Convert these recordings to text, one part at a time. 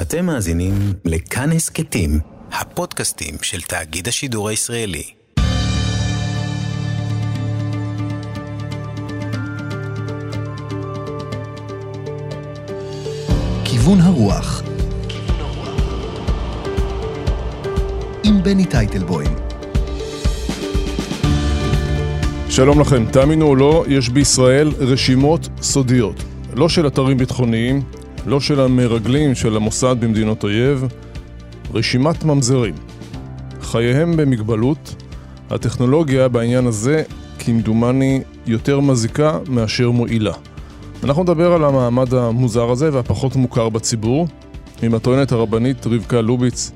אתם מאזינים לכאן הסכתים, הפודקאסטים של תאגיד השידור הישראלי. כיוון הרוח עם בני טייטלבוים שלום לכם, תאמינו או לא, יש בישראל רשימות סודיות. לא של אתרים ביטחוניים, לא של המרגלים של המוסד במדינות אויב, רשימת ממזרים. חייהם במגבלות, הטכנולוגיה בעניין הזה, כמדומני, יותר מזיקה מאשר מועילה. אנחנו נדבר על המעמד המוזר הזה והפחות מוכר בציבור, עם הטוענת הרבנית רבקה לוביץ,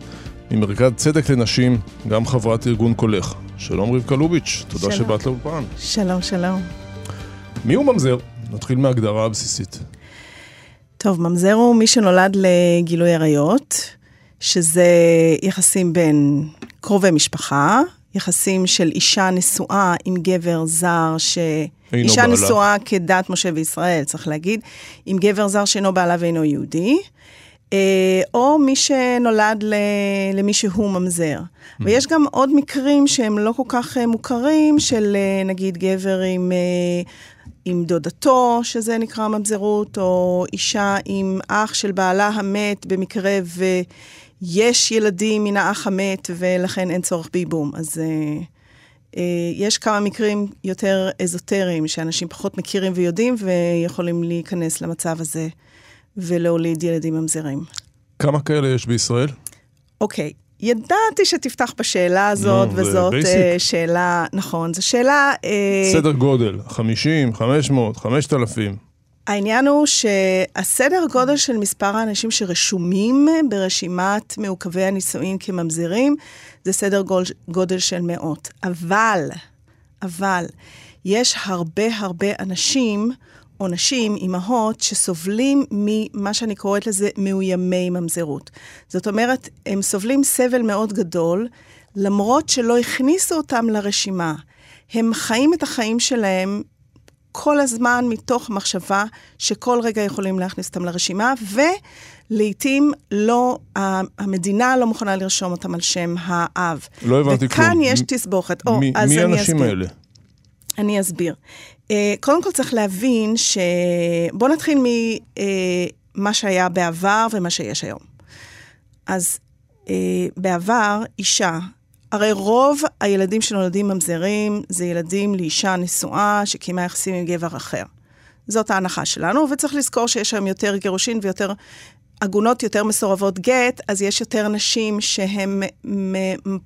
ממרכז צדק לנשים, גם חברת ארגון קולך. שלום רבקה לוביץ', תודה שלום. שבאת לאולפן. שלום, שלום. מי הוא ממזר? נתחיל מההגדרה הבסיסית. טוב, ממזר הוא מי שנולד לגילוי עריות, שזה יחסים בין קרובי משפחה, יחסים של אישה נשואה עם גבר זר, ש... אישה בעלה. נשואה כדת משה וישראל, צריך להגיד, עם גבר זר שאינו בעלה ואינו יהודי. אה, או מי שנולד למי שהוא ממזר. Mm-hmm. ויש גם עוד מקרים שהם לא כל כך אה, מוכרים, של אה, נגיד גבר עם, עם דודתו, שזה נקרא ממזרות, או אישה עם אח של בעלה המת, במקרה ויש ילדים מן האח המת, ולכן אין צורך בייבום. אז... יש כמה מקרים יותר אזוטריים, שאנשים פחות מכירים ויודעים, ויכולים להיכנס למצב הזה. ולהוליד ילדים ממזרים. כמה כאלה יש בישראל? אוקיי, ידעתי שתפתח בשאלה הזאת, no, וזאת uh, שאלה, נכון, זו שאלה... Uh, סדר גודל, 50, 500, 5,000. העניין הוא שהסדר גודל של מספר האנשים שרשומים ברשימת מעוכבי הנישואין כממזרים, זה סדר גודל של מאות. אבל, אבל, יש הרבה הרבה אנשים או נשים, אימהות, שסובלים ממה שאני קוראת לזה מאוימי ממזרות. זאת אומרת, הם סובלים סבל מאוד גדול, למרות שלא הכניסו אותם לרשימה. הם חיים את החיים שלהם כל הזמן מתוך מחשבה שכל רגע יכולים להכניס אותם לרשימה, ולעיתים לא, המדינה לא מוכנה לרשום אותם על שם האב. לא הבנתי כלום. וכאן יש תסבוכת. מי, מי האנשים האלה? אני אסביר. Uh, קודם כל צריך להבין ש... בואו נתחיל ממה uh, שהיה בעבר ומה שיש היום. אז uh, בעבר, אישה, הרי רוב הילדים שנולדים ממזרים זה ילדים לאישה נשואה שקיימה יחסים עם גבר אחר. זאת ההנחה שלנו, וצריך לזכור שיש היום יותר גירושין ויותר עגונות יותר מסורבות גט, אז יש יותר נשים שהן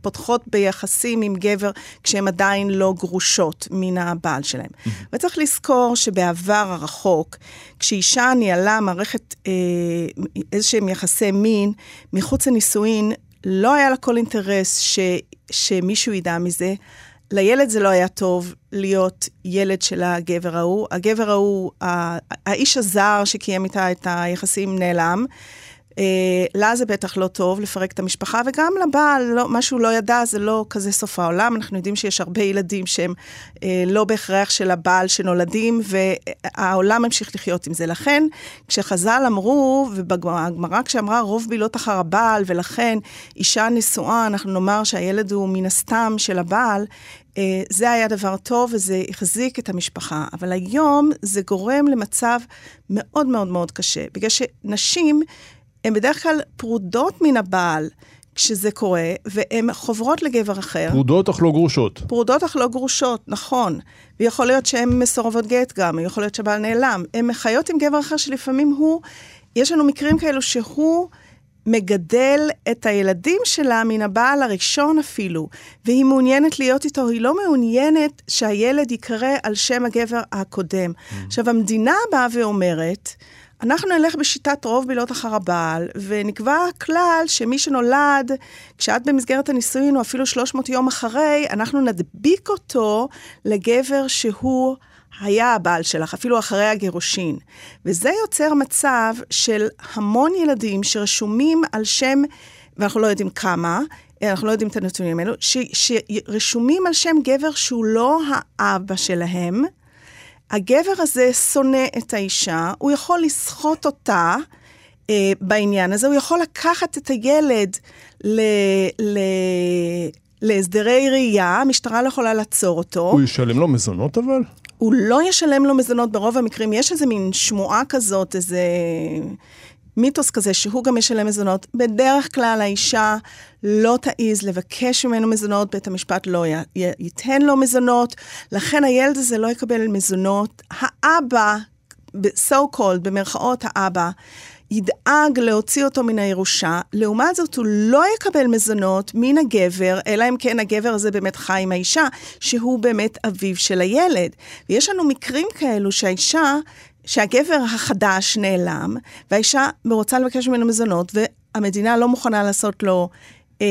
פותחות ביחסים עם גבר כשהן עדיין לא גרושות מן הבעל שלהן. Mm-hmm. וצריך לזכור שבעבר הרחוק, כשאישה ניהלה מערכת אה, איזשהם יחסי מין מחוץ לנישואין, לא היה לה כל אינטרס ש, שמישהו ידע מזה. לילד זה לא היה טוב להיות ילד של הגבר ההוא. הגבר ההוא, האיש הזר שקיים איתה את היחסים נעלם. אה, לה זה בטח לא טוב לפרק את המשפחה, וגם לבעל, לא, מה שהוא לא ידע זה לא כזה סוף העולם. אנחנו יודעים שיש הרבה ילדים שהם אה, לא בהכרח של הבעל שנולדים, והעולם ממשיך לחיות עם זה. לכן, כשחז"ל אמרו, ובגמרא כשאמרה רוב בילות אחר הבעל, ולכן אישה נשואה, אנחנו נאמר שהילד הוא מן הסתם של הבעל, אה, זה היה דבר טוב וזה החזיק את המשפחה. אבל היום זה גורם למצב מאוד מאוד מאוד קשה, בגלל שנשים... הן בדרך כלל פרודות מן הבעל כשזה קורה, והן חוברות לגבר אחר. פרודות אך לא גרושות. פרודות אך לא גרושות, נכון. ויכול להיות שהן מסורבות גט גם, יכול להיות שהבעל נעלם. הן חיות עם גבר אחר שלפעמים הוא, יש לנו מקרים כאלו שהוא... מגדל את הילדים שלה מן הבעל הראשון אפילו, והיא מעוניינת להיות איתו, היא לא מעוניינת שהילד ייקרא על שם הגבר הקודם. Mm. עכשיו, המדינה באה ואומרת, אנחנו נלך בשיטת רוב בילות אחר הבעל, ונקבע כלל שמי שנולד, כשאת במסגרת הנישואין, או אפילו 300 יום אחרי, אנחנו נדביק אותו לגבר שהוא היה הבעל שלך, אפילו אחרי הגירושין. וזה יוצר מצב של המון ילדים שרשומים על שם, ואנחנו לא יודעים כמה, אנחנו לא יודעים את הנתונים האלו, שרשומים על שם גבר שהוא לא האבא שלהם, הגבר הזה שונא את האישה, הוא יכול לסחוט אותה אה, בעניין הזה, הוא יכול לקחת את הילד ל, ל, להסדרי ראייה, המשטרה לא יכולה לעצור אותו. הוא ישלם לו מזונות אבל? הוא לא ישלם לו מזונות ברוב המקרים. יש איזה מין שמועה כזאת, איזה מיתוס כזה, שהוא גם ישלם מזונות. בדרך כלל האישה לא תעז לבקש ממנו מזונות, בית המשפט לא י- י- ייתן לו מזונות, לכן הילד הזה לא יקבל מזונות. האבא, so called, במרכאות האבא, ידאג להוציא אותו מן הירושה, לעומת זאת הוא לא יקבל מזונות מן הגבר, אלא אם כן הגבר הזה באמת חי עם האישה, שהוא באמת אביו של הילד. ויש לנו מקרים כאלו שהאישה, שהגבר החדש נעלם, והאישה רוצה לבקש ממנו מזונות, והמדינה לא מוכנה לעשות לו אה,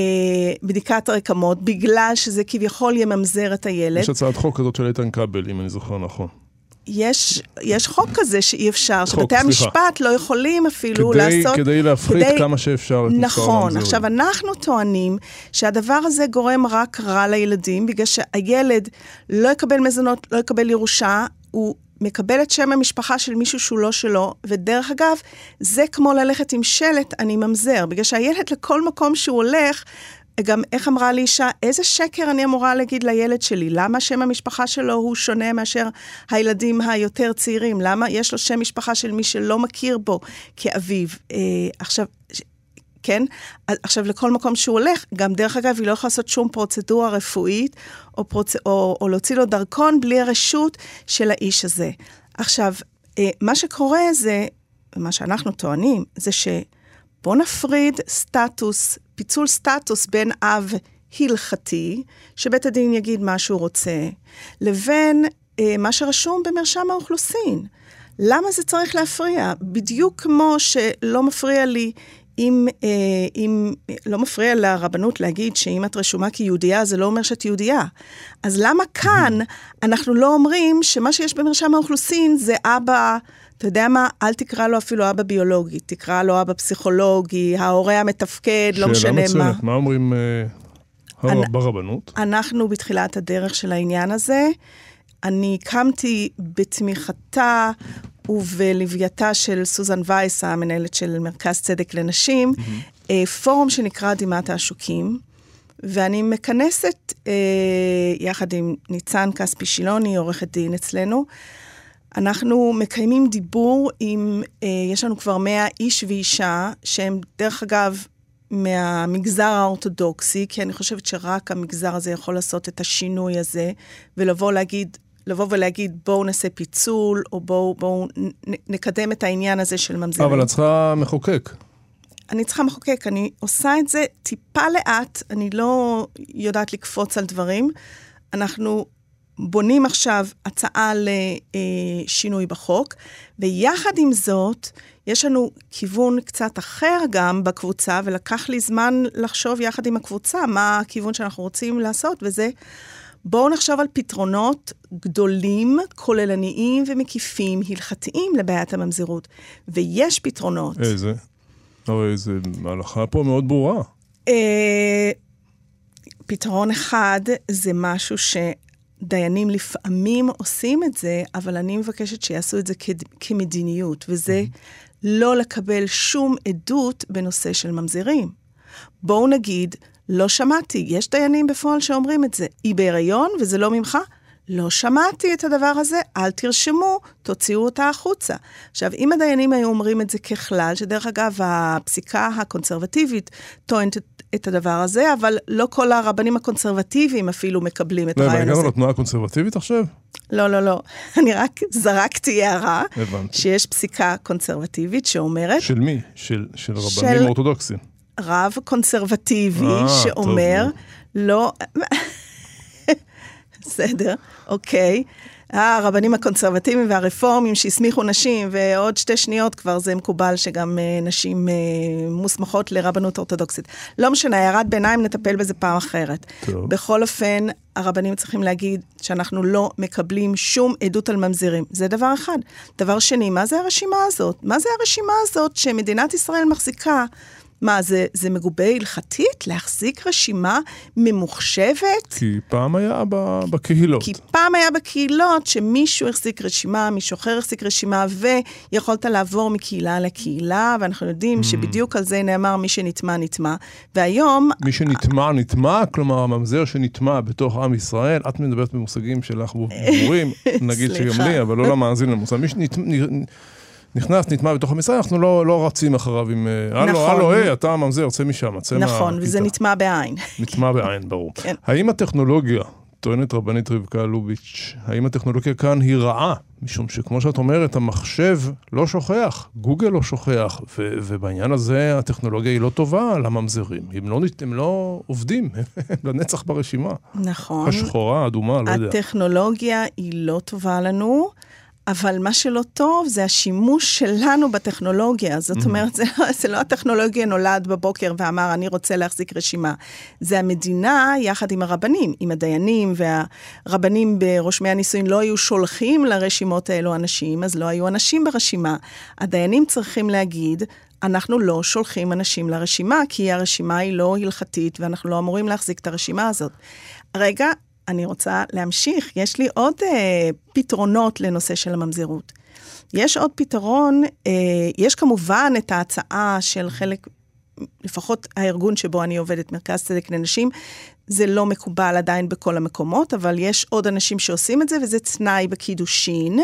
בדיקת רקמות, בגלל שזה כביכול יממזר את הילד. יש הצעת חוק כזאת של איתן כבל, אם אני זוכר נכון. יש, יש חוק כזה שאי אפשר, חוק, שבתי סליחה. המשפט לא יכולים אפילו כדי, לעשות... כדי להפחית כמה שאפשר את מספר נכון. עכשיו, אנחנו טוענים שהדבר הזה גורם רק רע לילדים, בגלל שהילד לא יקבל מזונות, לא יקבל ירושה, הוא מקבל את שם המשפחה של מישהו שהוא לא שלו, ודרך אגב, זה כמו ללכת עם שלט, אני ממזר, בגלל שהילד לכל מקום שהוא הולך, גם איך אמרה לי אישה, איזה שקר אני אמורה להגיד לילד שלי? למה שם המשפחה שלו הוא שונה מאשר הילדים היותר צעירים? למה יש לו שם משפחה של מי שלא מכיר בו כאביו? אה, עכשיו, כן? עכשיו, לכל מקום שהוא הולך, גם דרך אגב, היא לא יכולה לעשות שום פרוצדורה רפואית, או, פרוצ... או, או להוציא לו דרכון בלי הרשות של האיש הזה. עכשיו, אה, מה שקורה זה, מה שאנחנו טוענים, זה שבוא נפריד סטטוס, פיצול סטטוס בין אב הלכתי, שבית הדין יגיד מה שהוא רוצה, לבין אה, מה שרשום במרשם האוכלוסין. למה זה צריך להפריע? בדיוק כמו שלא מפריע לי אם, אה, אם לא מפריע לרבנות להגיד שאם את רשומה כיהודייה, זה לא אומר שאת יהודייה. אז למה כאן אנחנו לא אומרים שמה שיש במרשם האוכלוסין זה אבא, אתה יודע מה? אל תקרא לו אפילו אבא ביולוגי, תקרא לו אבא פסיכולוגי, ההורה המתפקד, לא משנה שאלה מה. מצוינת, מה אומרים אה, אני- ברבנות? אנחנו בתחילת הדרך של העניין הזה. אני הקמתי בתמיכתה ובלווייתה של סוזן וייס, המנהלת של מרכז צדק לנשים, אה, פורום שנקרא דמעת העשוקים, ואני מכנסת אה, יחד עם ניצן כספי שילוני, עורכת דין אצלנו. אנחנו מקיימים דיבור עם, אה, יש לנו כבר 100 איש ואישה, שהם דרך אגב מהמגזר האורתודוקסי, כי אני חושבת שרק המגזר הזה יכול לעשות את השינוי הזה, ולבוא להגיד, לבוא ולהגיד, בואו נעשה פיצול, או בואו נ- נקדם את העניין הזה של ממזרים. אבל את צריכה מחוקק. אני צריכה מחוקק, אני עושה את זה טיפה לאט, אני לא יודעת לקפוץ על דברים. אנחנו בונים עכשיו הצעה לשינוי בחוק, ויחד עם זאת, יש לנו כיוון קצת אחר גם בקבוצה, ולקח לי זמן לחשוב יחד עם הקבוצה מה הכיוון שאנחנו רוצים לעשות, וזה בואו נחשוב על פתרונות גדולים, כוללניים ומקיפים, הלכתיים לבעיית הממזרות. ויש פתרונות. איזה? הרי זה ההלכה פה מאוד ברורה. אה, פתרון אחד זה משהו שדיינים לפעמים עושים את זה, אבל אני מבקשת שיעשו את זה כד- כמדיניות, וזה לא לקבל שום עדות בנושא של ממזרים. בואו נגיד, לא שמעתי, יש דיינים בפועל שאומרים את זה. היא בהיריון וזה לא ממך? לא שמעתי את הדבר הזה, אל תרשמו, תוציאו אותה החוצה. עכשיו, אם הדיינים היו אומרים את זה ככלל, שדרך אגב, הפסיקה הקונסרבטיבית טוענת את, הדבר הזה, אבל לא כל הרבנים הקונסרבטיביים אפילו מקבלים את לא, הרעיון הזה. לתנועה הקונסרבטיבית עכשיו? לא, לא, לא. אני רק זרקתי הערה, הבנתי. שיש פסיקה קונסרבטיבית שאומרת, של מי? של של של- רבנים אורתודוקסים. רב קונסרבטיבי אה, שאומר, טוב, לא... בסדר, אוקיי. הרבנים הקונסרבטיביים והרפורמים שהסמיכו נשים, ועוד שתי שניות כבר זה מקובל שגם אה, נשים אה, מוסמכות לרבנות אורתודוקסית. לא משנה, הערת ביניים, נטפל בזה פעם אחרת. טוב. בכל אופן, הרבנים צריכים להגיד שאנחנו לא מקבלים שום עדות על ממזירים. זה דבר אחד. דבר שני, מה זה הרשימה הזאת? מה זה הרשימה הזאת שמדינת ישראל מחזיקה מה, זה, זה מגובה הלכתית? להחזיק רשימה ממוחשבת? כי פעם היה ב- בקהילות. כי פעם היה בקהילות שמישהו החזיק רשימה, מישהו אחר החזיק רשימה, ויכולת לעבור מקהילה לקהילה, ואנחנו יודעים Mm. שבדיוק על זה נאמר מי שנטמע, נטמע. והיום, מי שנטמע, נטמע, כלומר הממזר שנטמע בתוך עם ישראל, את מדברת במושגים שלך ברורים, נגיד שגם. לי, אבל לא למאזין למושג. מי שנכנס, נטמע בתוך ישראל, אנחנו לא, לא רצים אחריו עם, אה, הלו, נכון. הלו, היי, אתה הממזר, צא משם, צא נכון, מהכיתה. וזה נטמע בעין. נטמע בעין, ברור. כן. האם הטכנולוגיה, טוענת רבנית רבקה לוביץ', האם הטכנולוגיה כאן היא רעה? משום שכמו שאת אומרת, המחשב לא שוכח, גוגל לא שוכח, ו- ובעניין הזה הטכנולוגיה היא לא טובה לממזרים. הם לא, הם לא עובדים, הם לנצח ברשימה. נכון. השחורה, האדומה, לא יודע. הטכנולוגיה היא לא טובה לנו, אבל מה שלא טוב זה השימוש שלנו בטכנולוגיה. Mm-hmm. זאת אומרת, זה לא, זה לא הטכנולוגיה נולד בבוקר ואמר, אני רוצה להחזיק רשימה. זה המדינה יחד עם הרבנים, עם הדיינים, והרבנים ברושמי הנישואין לא היו שולחים לרשימות האלו אנשים, אז לא היו אנשים ברשימה. הדיינים צריכים להגיד, אנחנו לא שולחים אנשים לרשימה, כי הרשימה היא לא הלכתית, ואנחנו לא אמורים להחזיק את הרשימה הזאת. רגע, אני רוצה להמשיך, יש לי עוד אה, פתרונות לנושא של הממזרות. יש עוד פתרון, אה, יש כמובן את ההצעה של חלק, לפחות הארגון שבו אני עובדת, מרכז צדק לנשים, זה לא מקובל עדיין בכל המקומות, אבל יש עוד אנשים שעושים את זה, וזה תנאי בקידושין.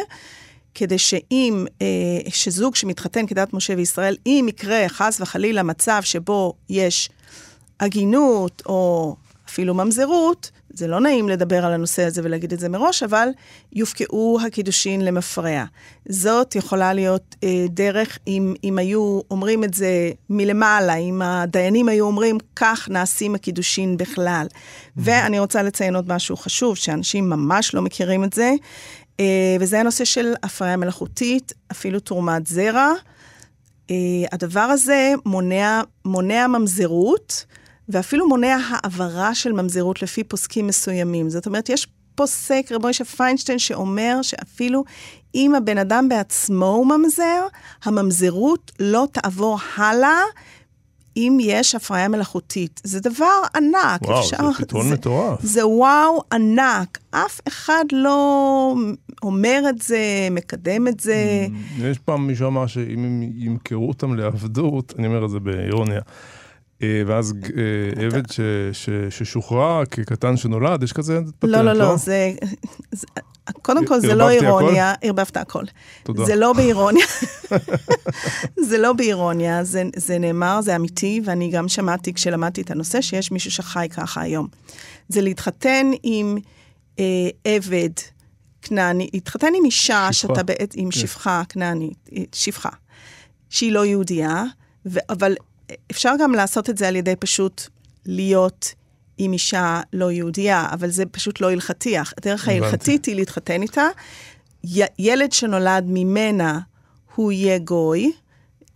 כדי שאם, אה, שזוג שמתחתן כדת משה וישראל, אם יקרה חס וחלילה מצב שבו יש עגינות או אפילו ממזרות, זה לא נעים לדבר על הנושא הזה ולהגיד את זה מראש, אבל יופקעו הקידושין למפרע. זאת יכולה להיות אה, דרך, אם, אם היו אומרים את זה מלמעלה, אם הדיינים היו אומרים, כך נעשים הקידושין בכלל. ואני רוצה לציין עוד משהו חשוב, שאנשים ממש לא מכירים את זה, אה, וזה הנושא של הפריה מלאכותית, אפילו תרומת זרע. אה, הדבר הזה מונע, מונע ממזרות, ואפילו מונע העברה של ממזרות לפי פוסקים מסוימים. זאת אומרת, יש פוסק, רבי משה פיינשטיין, שאומר שאפילו אם הבן אדם בעצמו הוא ממזר, הממזרות לא תעבור הלאה. אם יש הפריה מלאכותית. זה דבר ענק. וואו, אפשר, זה פתרון מטורף. זה וואו ענק. אף אחד לא אומר את זה, מקדם את זה. יש פעם מישהו אמר שאם הם ימכרו אותם לעבדות, אני אומר את זה באירוניה, ואז אה, עבד ששוחרר כקטן שנולד, יש כזה פטנט, לא, לא, לא, זה... זה- קודם כל, זה לא? אירוניה, ערבבת הכל. תודה. זה לא באירוניה. זה לא באירוניה, זה, נאמר, זה אמיתי, ואני גם שמעתי כשלמדתי את הנושא, שיש מישהו שחי ככה היום. זה להתחתן עם אה, עבד כנעני, להתחתן עם אישה. שאתה בעצם, עם כן. שפחה כנענית, אה, שפחה, שהיא לא יהודייה, ו, אבל אפשר גם לעשות את זה על ידי פשוט להיות עם אישה לא יהודייה, אבל זה פשוט לא הלכתי. הדרך. ההלכתית היא להתחתן איתה. ילד שנולד ממנה, הוא יהיה גוי.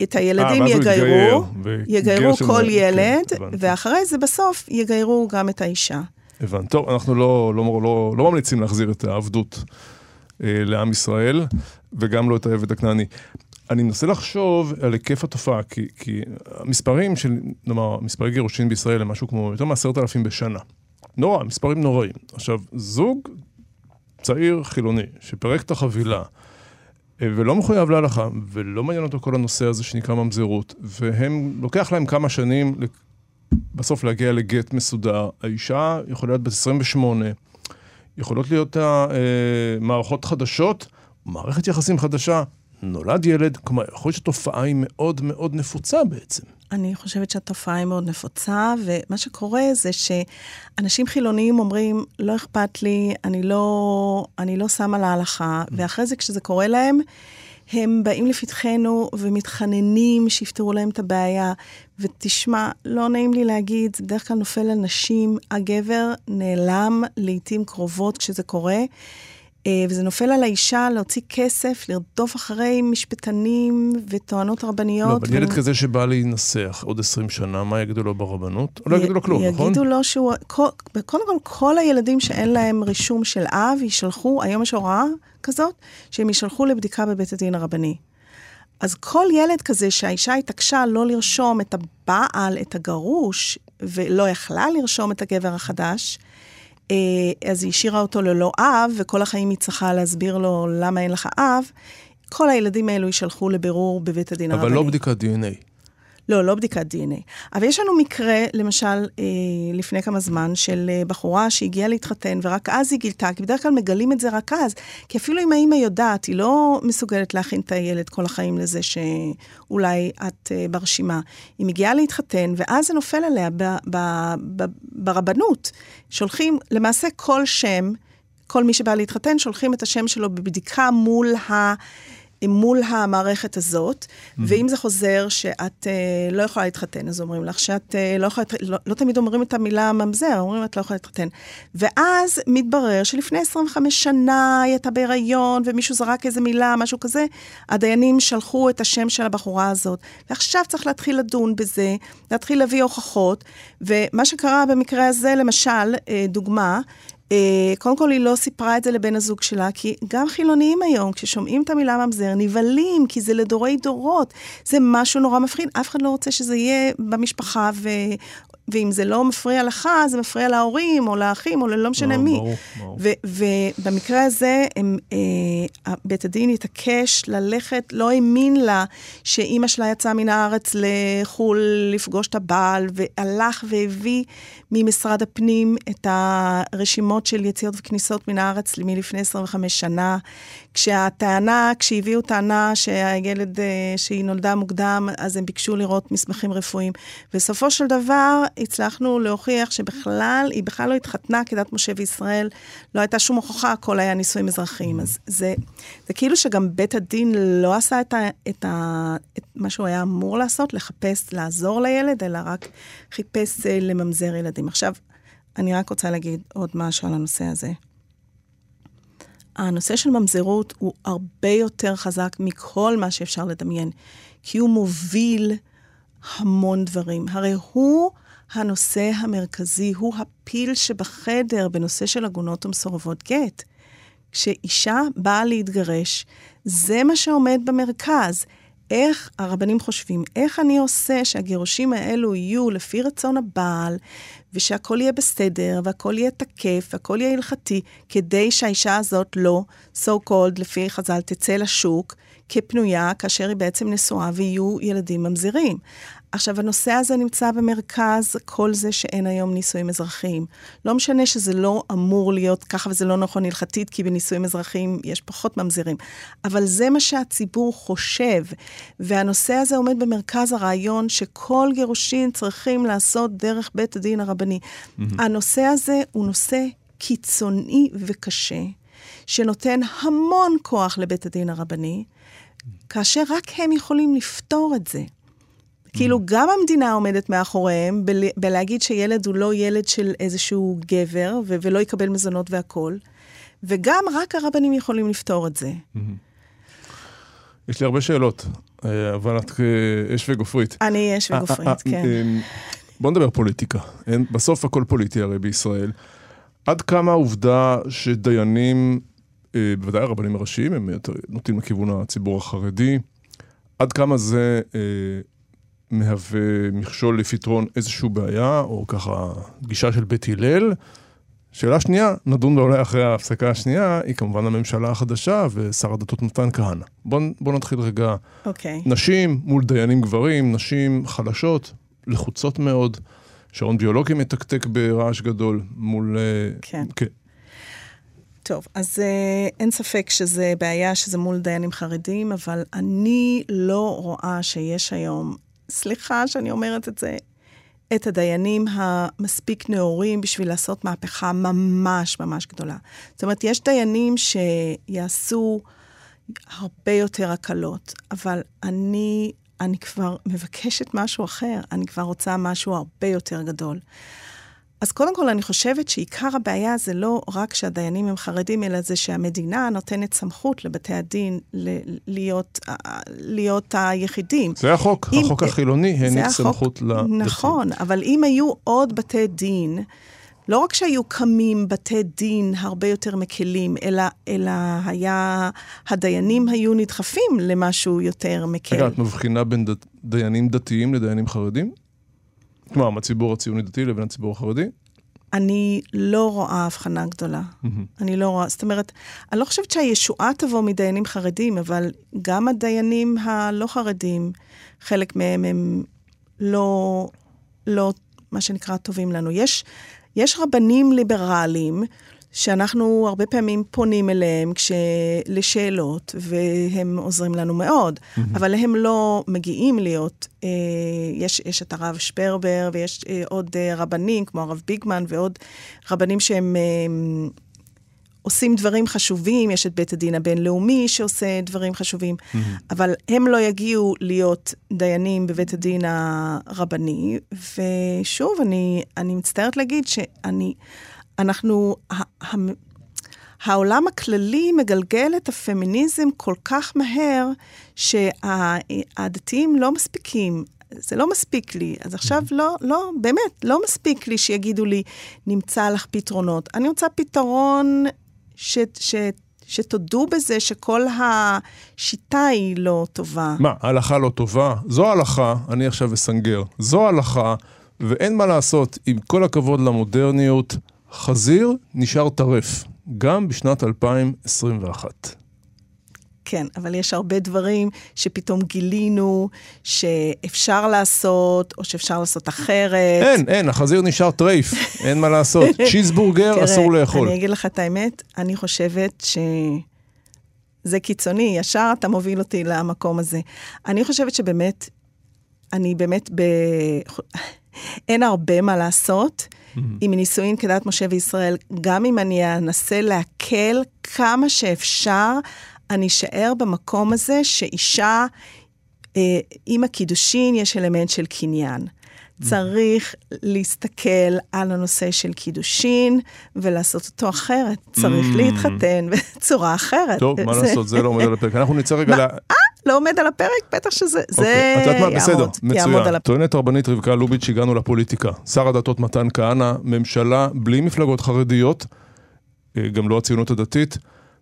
את הילדים אה, ואז הוא יגיירו, יתגייר, וגר יגיירו כל כן, ילד, הבנתי. ואחרי זה בסוף יגיירו גם את האישה. הבנתי. טוב, אנחנו לא, לא, לא, לא ממליצים להחזיר את העבדות אה, לעם ישראל, וגם לא את העבד הכנעני. אני מנסה לחשוב על היקף התופעה, כי, כי המספרים של, נאמר, מספרי גירושין בישראל הם משהו כמו יותר מעשרת אלפים בשנה. נורא, מספרים נוראים. עכשיו, זוג צעיר חילוני שפירק את החבילה, אה, ולא מחויב להלכה, ולא מעניין אותו כל הנושא הזה שנקרא ממזרות, והם, לוקח להם כמה שנים בסוף להגיע לגט מסודר. האישה יכולה להיות בת 28, יכולות להיות ה, אה, מערכות חדשות, מערכת יחסים חדשה, נולד ילד, כלומר, יכול להיות שהתופעה היא מאוד מאוד נפוצה בעצם. אני חושבת שהתופעה היא מאוד נפוצה, ומה שקורה זה שאנשים חילוניים אומרים, לא אכפת לי, אני לא, אני לא שמה להלכה, ואחרי זה כשזה קורה להם, הם באים לפתחנו ומתחננים שיפתרו להם את הבעיה. ותשמע, לא נעים לי להגיד, זה בדרך כלל נופל על נשים, הגבר נעלם לעיתים קרובות כשזה קורה. אה, וזה נופל על האישה להוציא כסף, לרדוף אחרי משפטנים וטוענות רבניות. לא, אבל ילד ו- כזה שבא להינשח עוד 20 שנה, מה יגידו לו ברבנות? לא י- יגידו לו כלום, נכון? יגידו לו שהוא... כל- קודם כל, כל הילדים שאין להם רישום של אב, יישלחו, היום יש הוראה כזאת, שהם יישלחו לבדיקה בבית הדין הרבני. אז כל ילד כזה שהאישה התעקשה לא לרשום את הבעל, את הגרוש, ולא יכלה לרשום את הגבר החדש, אז היא השאירה אותו ללא אב, וכל החיים היא צריכה להסביר לו למה אין לך אב. כל הילדים האלו יישלחו לבירור בבית הדין הרבני. אבל לא בדיקת DNA. לא, לא בדיקת DNA. אבל יש לנו מקרה, למשל, אה, לפני כמה זמן, של אה, בחורה שהגיעה להתחתן, ורק אז היא גילתה, כי בדרך כלל מגלים את זה רק אז, כי אפילו אם האמא יודעת, היא לא מסוגלת להכין את הילד כל החיים לזה שאולי את אה, ברשימה. היא מגיעה להתחתן, ואז זה נופל עליה ב, ב, ב, ברבנות. שולחים, למעשה כל שם, כל מי שבא להתחתן, שולחים את השם שלו בבדיקה מול ה... מול המערכת הזאת, mm-hmm. ואם זה חוזר שאת uh, לא יכולה להתחתן, אז אומרים לך שאת uh, לא יכולה, לא, לא תמיד אומרים את המילה ממזר, אומרים את לא יכולה להתחתן. ואז מתברר שלפני 25 שנה היא הייתה בהיריון, ומישהו זרק איזה מילה, משהו כזה, הדיינים שלחו את השם של הבחורה הזאת. ועכשיו צריך להתחיל לדון בזה, להתחיל להביא הוכחות, ומה שקרה במקרה הזה, למשל, uh, דוגמה, אה, קודם כל, היא לא סיפרה את זה לבן הזוג שלה, כי גם חילוניים היום, כששומעים את המילה ממזר, נבהלים, כי זה לדורי דורות. זה משהו נורא מפחיד, אף אחד לא רוצה שזה יהיה במשפחה, ו... ואם זה לא מפריע לך, זה מפריע להורים, או לאחים, או ללא משנה מי. ברור, ברור. ובמקרה הזה, הם, אה, בית הדין התעקש ללכת, לא האמין לה שאימא שלה יצאה מן הארץ לחו"ל לפגוש את הבעל, והלך והביא ממשרד הפנים את הרשימות של יציאות וכניסות מן הארץ מלפני 25 שנה. כשהטענה, כשהביאו טענה שהילד, אה, שהיא נולדה מוקדם, אז הם ביקשו לראות מסמכים רפואיים. בסופו של דבר, הצלחנו להוכיח שבכלל, היא בכלל לא התחתנה כדת משה וישראל, לא הייתה שום הוכחה, הכל היה נישואים אזרחיים. אז זה, זה כאילו שגם בית הדין לא עשה את, ה, את, ה, את מה שהוא היה אמור לעשות, לחפש, לעזור לילד, אלא רק חיפש אה, לממזר ילדים. עכשיו, אני רק רוצה להגיד עוד משהו על הנושא הזה. הנושא של ממזרות הוא הרבה יותר חזק מכל מה שאפשר לדמיין, כי הוא מוביל המון דברים. הרי הוא הנושא המרכזי, הוא הפיל שבחדר בנושא של עגונות ומסורבות גט. כשאישה באה להתגרש, זה מה שעומד במרכז. איך הרבנים חושבים, איך אני עושה שהגירושים האלו יהיו לפי רצון הבעל, ושהכול יהיה בסדר, והכול יהיה תקף, והכול יהיה הלכתי, כדי שהאישה הזאת לא, so called, לפי חז"ל, תצא לשוק כפנויה, כאשר היא בעצם נשואה ויהיו ילדים ממזירים. עכשיו, הנושא הזה נמצא במרכז כל זה שאין היום נישואים אזרחיים. לא משנה שזה לא אמור להיות ככה וזה לא נכון הלכתית, כי בנישואים אזרחיים יש פחות ממזירים, אבל זה מה שהציבור חושב, והנושא הזה עומד במרכז הרעיון שכל גירושין צריכים לעשות דרך בית הדין הרבני. Mm-hmm. הנושא הזה הוא נושא קיצוני וקשה, שנותן המון כוח לבית הדין הרבני, כאשר רק הם יכולים לפתור את זה. כאילו, גם המדינה עומדת מאחוריהם בל, בלהגיד שילד הוא לא ילד של איזשהו גבר, ו- ולא יקבל מזונות והכול, וגם רק הרבנים יכולים לפתור את זה. יש לי הרבה שאלות, אה, אבל את אש וגופרית. אני אש וגופרית, אה, אה, כן. בוא נדבר פוליטיקה. בסוף הכל פוליטי הרי בישראל. עד כמה העובדה שדיינים, בוודאי הרבנים הראשיים, הם יותר נוטים לכיוון הציבור החרדי, עד כמה זה מהווה מכשול לפתרון איזושהי בעיה, או ככה גישה של בית הלל. שאלה שנייה, נדון בה אולי אחרי ההפסקה השנייה, היא כמובן הממשלה החדשה ושר הדתות מתן כהנא. בואו בוא נתחיל רגע. אוקיי. Okay. נשים מול דיינים גברים, נשים חלשות, לחוצות מאוד. שעון ביולוגי מתקתק ברעש גדול מול... אה, כן. כן. טוב, אז uh, אין ספק שזה בעיה שזה מול דיינים חרדים, אבל אני לא רואה שיש היום סליחה שאני אומרת את זה, את הדיינים המספיק נאורים בשביל לעשות מהפכה ממש ממש גדולה. זאת אומרת, יש דיינים שיעשו הרבה יותר הקלות, אבל אני, אני כבר מבקשת משהו אחר, אני כבר רוצה משהו הרבה יותר גדול. אז קודם כל, אני חושבת שעיקר הבעיה זה לא רק שהדיינים הם חרדים, אלא זה שהמדינה נותנת סמכות לבתי הדין להיות, להיות היחידים. זה החוק, אם, החוק החילוני העניק סמכות לדתיים. נכון, אבל אם היו עוד בתי דין, לא רק שהיו קמים בתי דין הרבה יותר מקלים, אלא, אלא היה, הדיינים היו נדחפים למשהו יותר מקל. רגע, את מבחינה בין ד... דיינים דתיים לדיינים חרדים? כלומר, מהציבור הציוני דתי לבין הציבור החרדי? אני לא רואה הבחנה גדולה. Mm-hmm. אני לא רואה, זאת אומרת, אני לא חושבת שהישועה תבוא מדיינים חרדים, אבל גם הדיינים הלא חרדים, חלק מהם הם לא, לא, מה שנקרא, טובים לנו. יש, יש רבנים ליברליים שאנחנו הרבה פעמים פונים אליהם כש... לשאלות, והם עוזרים לנו מאוד, mm-hmm. אבל הם לא מגיעים להיות, אה, יש, יש את הרב שפרבר, ויש אה, עוד אה, רבנים, כמו הרב ביגמן, ועוד רבנים שהם... אה, עושים דברים חשובים, יש את בית הדין הבינלאומי שעושה דברים חשובים, mm-hmm. אבל הם לא יגיעו להיות דיינים בבית הדין הרבני. ושוב, אני, אני מצטערת להגיד שאני, אנחנו, העולם הכללי מגלגל את הפמיניזם כל כך מהר, שהדתיים לא מספיקים. זה לא מספיק לי. אז עכשיו לא, לא, באמת, לא מספיק לי שיגידו לי, נמצא לך פתרונות. אני רוצה פתרון ש, ש, שתודו בזה שכל השיטה היא לא טובה. מה, ההלכה לא טובה? זו ההלכה, אני עכשיו אסנגר. זו ההלכה, ואין מה לעשות, עם כל הכבוד למודרניות, חזיר נשאר טרף, גם בשנת 2021. כן, אבל יש הרבה דברים שפתאום גילינו שאפשר לעשות, או שאפשר לעשות אחרת. אין, אין, החזיר נשאר טרייף, אין מה לעשות. צ'יזבורגר אסור לאכול. אני אגיד לך את האמת, אני חושבת שזה קיצוני, ישר אתה מוביל אותי למקום הזה. אני חושבת שבאמת, אני באמת ב... אין הרבה מה לעשות. Mm-hmm. עם נישואין כדת משה וישראל, גם אם אני אנסה להקל כמה שאפשר, אני אשאר במקום הזה שאישה, אה, עם הקידושין יש אלמנט של קניין. צריך להסתכל על הנושא של קידושין ולעשות אותו אחרת. צריך mm. להתחתן בצורה אחרת. טוב, מה לעשות, זה לא עומד על הפרק. אנחנו נצא רגע ל... אה, לא עומד על הפרק? בטח שזה זה אוקיי, יעמוד, בסדר, מצוין. טוענת רבנית רבקה לוביץ', הגענו לפוליטיקה. שר הדתות מתן כהנא, ממשלה בלי מפלגות חרדיות, אה, גם לא הציונות הדתית.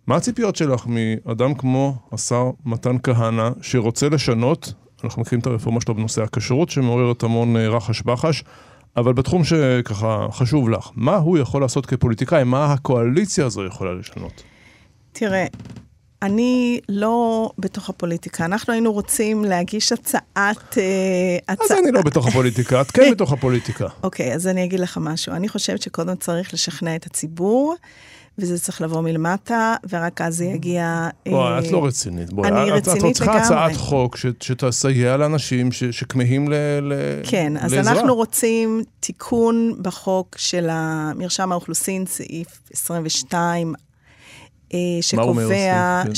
מה הציפיות שלך מאדם כמו השר מתן כהנא, שרוצה לשנות, אנחנו מכירים את הרפורמה שלו בנושא הכשרות, שמעוררת המון אה, רחש בחש, אבל בתחום שככה חשוב לך, מה הוא יכול לעשות כפוליטיקאי? מה הקואליציה הזו יכולה לשנות? תראה, אני לא בתוך הפוליטיקה. אנחנו היינו רוצים להגיש הצעת... אה, אז אני לא בתוך הפוליטיקה, את כן בתוך הפוליטיקה. אוקיי, אז אני אגיד לך משהו. אני חושבת שקודם צריך לשכנע את הציבור. וזה צריך לבוא מלמטה, ורק אז זה יגיע... בואי, את לא רצינית. בואי, אני רצינית לגמרי. את צריכה הצעת חוק שתסייע לאנשים שכמהים לעזרה. כן, אז אנחנו רוצים תיקון בחוק של מרשם האוכלוסין, סעיף 22, אה, שקובע כן.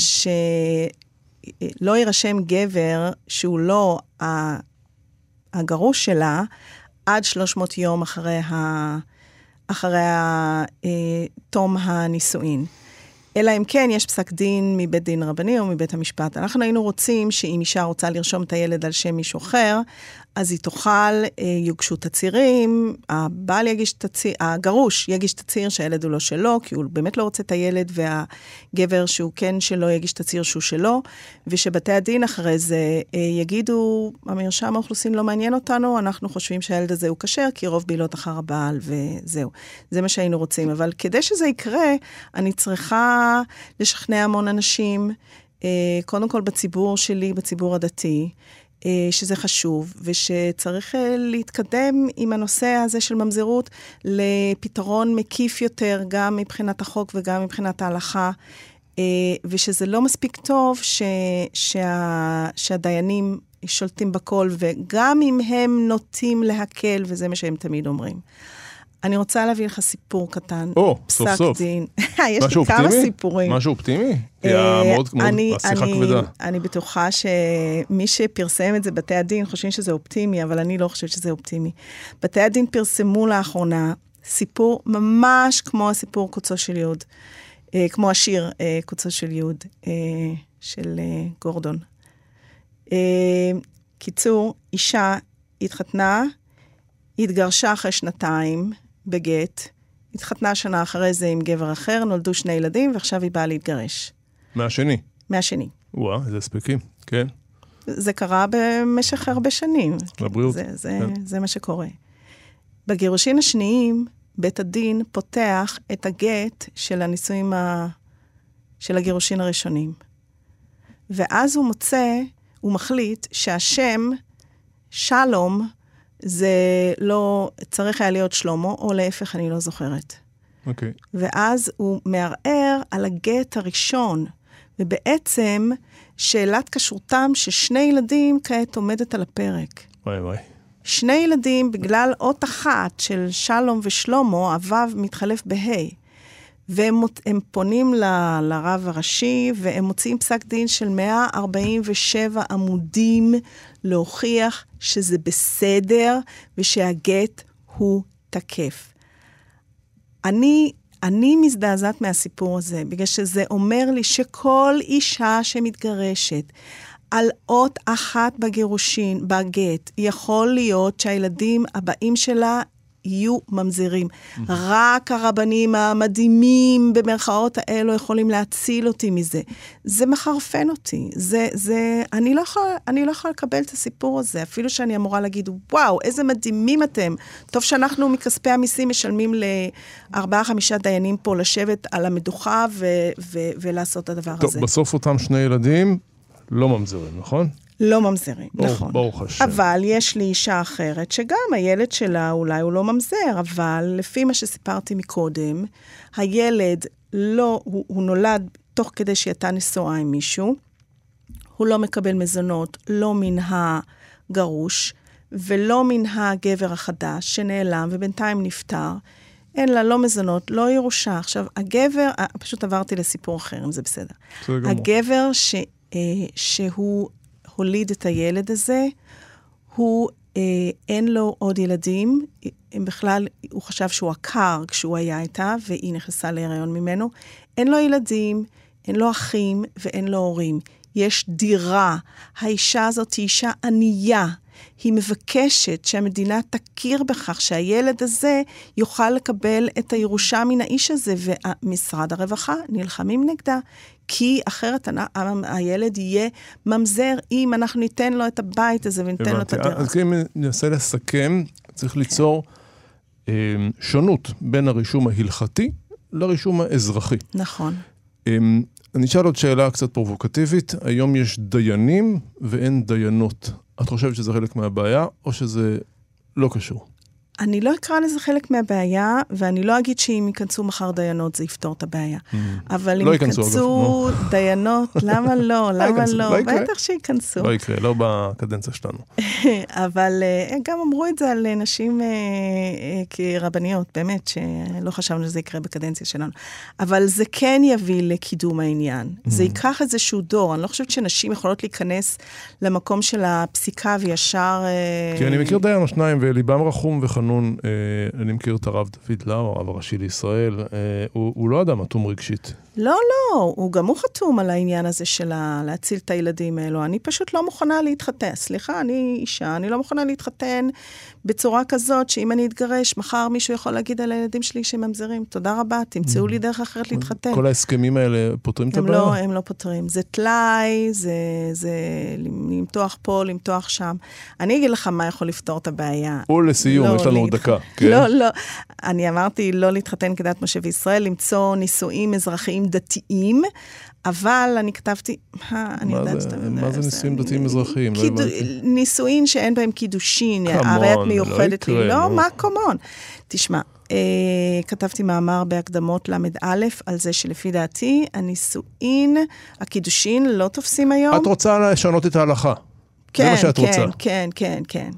שלא יירשם גבר שהוא לא הגרוש שלה עד 300 יום אחרי ה... אחרי אה, תום הנישואין. אלא אם כן יש פסק דין מבית דין רבני או מבית המשפט. אנחנו היינו רוצים שאם אישה רוצה לרשום את הילד על שם מישהו אחר, אז היא תוכל, אה, יוגשו תצהירים, הבעל יגיש תצהיר, הגרוש יגיש תצהיר שהילד הוא לא שלו, כי הוא באמת לא רוצה את הילד, והגבר שהוא כן שלו יגיש תצהיר שהוא שלו, ושבתי הדין אחרי זה אה, יגידו, המרשם האוכלוסין לא מעניין אותנו, אנחנו חושבים שהילד הזה הוא כשר, כי רוב בעילות אחר הבעל, וזהו. זה מה שהיינו רוצים. אבל כדי שזה יקרה, אני צריכה לשכנע המון אנשים, אה, קודם כל בציבור שלי, בציבור הדתי. אה, שזה חשוב, ושצריך אה, להתקדם עם הנושא הזה של ממזרות לפתרון מקיף יותר, גם מבחינת החוק וגם מבחינת ההלכה. אה, ושזה לא מספיק טוב ש, שה, שהדיינים שולטים בכל, וגם אם הם נוטים להקל, וזה מה שהם תמיד אומרים. אני רוצה להביא לך סיפור קטן. או, סוף סוף. דין. יש לי כמה סיפורים. משהו אופטימי? אה, מאוד, מאוד, השיחה כבדה. אני בטוחה שמי שפרסם את זה, בתי הדין, חושבים שזה אופטימי, אבל אני לא חושבת שזה אופטימי. בתי הדין פרסמו לאחרונה סיפור ממש כמו הסיפור קוצו של יוד. אה, כמו השיר אה, קוצו של יוד, של גורדון. קיצור, אישה התחתנה, התגרשה אחרי שנתיים, בגט, התחתנה שנה אחרי זה עם גבר אחר, נולדו שני ילדים, ועכשיו היא באה להתגרש. מהשני. מהשני. וואה, איזה הספקים. כן. זה קרה במשך הרבה שנים. לבריאות. זה, זה, כן. זה מה שקורה. בגירושין השניים, בית הדין פותח את הגט של הנישואים, ה... של הגירושין הראשונים. ואז הוא מוצא, הוא מחליט שהשם שלום זה לא, צריך היה להיות שלמה, או להפך, אני לא זוכרת. אוקיי. ואז הוא מערער על הגט הראשון, ובעצם שאלת כשרותם של שני ילדים כעת עומדת על הפרק. וואי וואי. שני ילדים, בגלל אות אחת של שלום ושלמה, הוו מתחלף בה'. והם הם פונים ל- לרב הראשי, והם מוציאים פסק דין של 147 עמודים להוכיח שזה בסדר ושהגט הוא תקף. אני, אני מזדעזעת מהסיפור הזה, בגלל שזה אומר לי שכל אישה שמתגרשת על אות אחת בגירושין, בגט, יכול להיות שהילדים הבאים שלה יהיו ממזרים. רק הרבנים המדהימים, במרכאות האלו, יכולים להציל אותי מזה. זה מחרפן אותי. זה, זה, אני לא יכולה, אני לא יכולה לקבל את הסיפור הזה, אפילו שאני אמורה להגיד, וואו, איזה מדהימים אתם. טוב שאנחנו מכספי המיסים משלמים לארבעה-חמישה דיינים פה לשבת על המדוכה ו- ו- ולעשות את הדבר טוב, הזה. בסוף אותם שני ילדים לא ממזרים, נכון? לא ממזרים, ברוך- נכון. ברוך השם. אבל יש לי אישה אחרת, שגם הילד שלה אולי הוא לא ממזר, אבל לפי מה שסיפרתי מקודם, הילד לא, הוא, הוא נולד תוך כדי שהיא הייתה נשואה עם מישהו, הוא לא מקבל מזונות, לא מן הגרוש, ולא מן הגבר החדש שנעלם ובינתיים נפטר. אין לה לא מזונות, לא ירושה. עכשיו, הגבר, אה, פשוט עברתי לסיפור אחר, אם זה בסדר. בסדר גמור. הגבר ש, אה, שהוא הוליד את הילד הזה, הוא, אה, אין לו עוד ילדים. הם בכלל, הוא חשב שהוא עקר כשהוא היה איתה, והיא נכנסה להיריון ממנו. אין לו ילדים, אין לו אחים ואין לו הורים. יש דירה. האישה הזאת היא אישה ענייה. היא מבקשת שהמדינה תכיר בכך שהילד הזה יוכל לקבל את הירושה מן האיש הזה, ומשרד הרווחה נלחמים נגדה, כי אחרת הילד יהיה ממזר אם אנחנו ניתן לו את הבית הזה וניתן לו את. הדרך. אז אם ננסה לסכם, צריך ליצור אה, שונות בין הרישום ההלכתי לרישום האזרחי. נכון. אה, אני אשאל עוד שאלה קצת פרובוקטיבית, היום יש דיינים ואין דיינות. את חושבת שזה חלק מהבעיה, או שזה לא קשור? אני לא אקרא לזה חלק מהבעיה, ואני לא אגיד שאם ייכנסו מחר דיינות זה יפתור את הבעיה. אבל אם לא ייכנסו, דיינות, למה לא? למה ייכנסו, לא? לא. בטח שייכנסו. לא יקרה, לא בקדנציה שלנו. אבל אה, גם אמרו את זה על אה, נשים אה, כרבניות, באמת, שלא חשבנו שזה יקרה בקדנציה שלנו. אבל זה כן יביא לקידום העניין. זה ייקח איזשהו דור. אני לא חושבת שנשים יכולות להיכנס למקום של הפסיקה וישר... כי אני מכיר דיין או שניים, וליבם רחום וחנון. אה, אני מכיר את הרב דוד לאו, הרב הראשי לישראל. אה, הוא הוא לא אדם אטום רגשית. לא, לא, הוא גם הוא חתום על העניין הזה של להציל את הילדים האלו. אני פשוט לא מוכנה להתחתן. סליחה, אני אישה, אני לא מוכנה להתחתן בצורה כזאת, שאם אני אתגרש, מחר מישהו יכול להגיד על הילדים שלי שהם ממזרים. תודה רבה, תמצאו לי דרך אחרת להתחתן. כל ההסכמים האלה פותרים את הבעיה? לא, הם לא פותרים. זה טלאי, זה, זה למתוח פה, למתוח שם. אני אגיד לך מה יכול לפתור את הבעיה. ולסיום, לא, יש לנו עוד להתח- דקה. כן? לא, לא. אני אמרתי לא להתחתן כדת משה וישראל, למצוא נישואים אזרחיים דתיים, אבל אני כתבתי, מה, אני יודעת זה- שאתה... מה זה נישואים דתיים אזרחיים? לא. נישואין שאין בהם קידושין, הרי את לא מיוחדת לי. לא. מה קומון? תשמע, אה, כתבתי מאמר בהקדמות ל"א על זה שלפי דעתי, הנישואין, הקידושין לא תופסים היום. את רוצה לשנות את ההלכה. כן, זה מה שאת כן, רוצה. כן, כן, כן.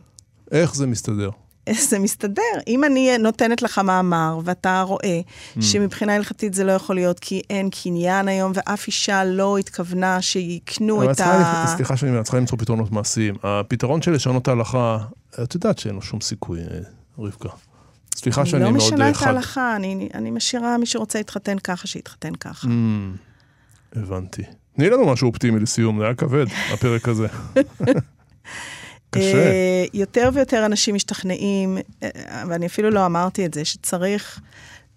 איך זה מסתדר? זה מסתדר. אם אני נותנת לך מאמר ואתה רואה Mm. שמבחינה הלכתית זה לא יכול להיות כי אין קניין היום ואף אישה לא התכוונה שיקנו את ה... סליחה שאני אומר, צריכה למצוא פתרונות מעשיים. הפתרון של לשנות ההלכה, את יודעת שאין לו שום סיכוי, אה, רבקה. סליחה אני שאני לא מאוד משנה אה, את חד. ההלכה, אני, אני משאירה מי שרוצה להתחתן ככה, שיתחתן ככה. Mm, הבנתי. תני לנו משהו אופטימי לסיום, זה היה כבד, הפרק הזה. קשה. אה, יותר ויותר אנשים משתכנעים, אה, ואני אפילו לא אמרתי את זה, שצריך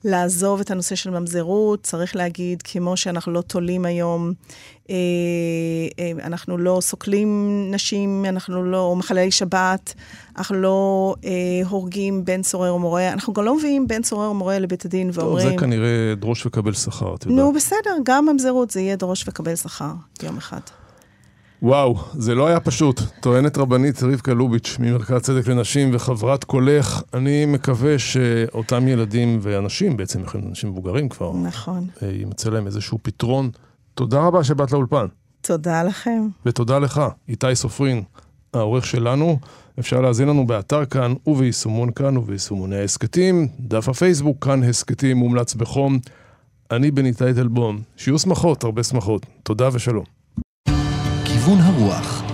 לעזוב את הנושא של ממזרות, צריך להגיד, כמו שאנחנו לא תולים היום, אה, אה, אנחנו לא סוקלים נשים, אנחנו לא, או מחללי שבת, אנחנו לא אה, הורגים בן סורר או מורה, אנחנו גם לא מביאים בן סורר או מורה לבית הדין ואומרים... טוב, זה כנראה דרוש וקבל שכר, את יודעת. נו, בסדר, גם ממזרות זה יהיה דרוש וקבל שכר, יום אחד. וואו, זה לא היה פשוט. טוענת רבנית רבקה לוביץ' ממרכז צדק לנשים וחברת קולך, אני מקווה שאותם ילדים ואנשים, בעצם יכולים אנשים מבוגרים כבר, נכון. אה, יימצא להם איזשהו פתרון. תודה רבה שבאת לאולפן. תודה לכם. ותודה לך, איתי סופרין, העורך שלנו. אפשר להזין לנו באתר כאן וביישומון כאן וביישומוני ההסכתים, דף הפייסבוק כאן הסכתים מומלץ בחום. אני בני טייטלבום, שיהיו שמחות, הרבה שמחות. תודה ושלום. כיוון הרוח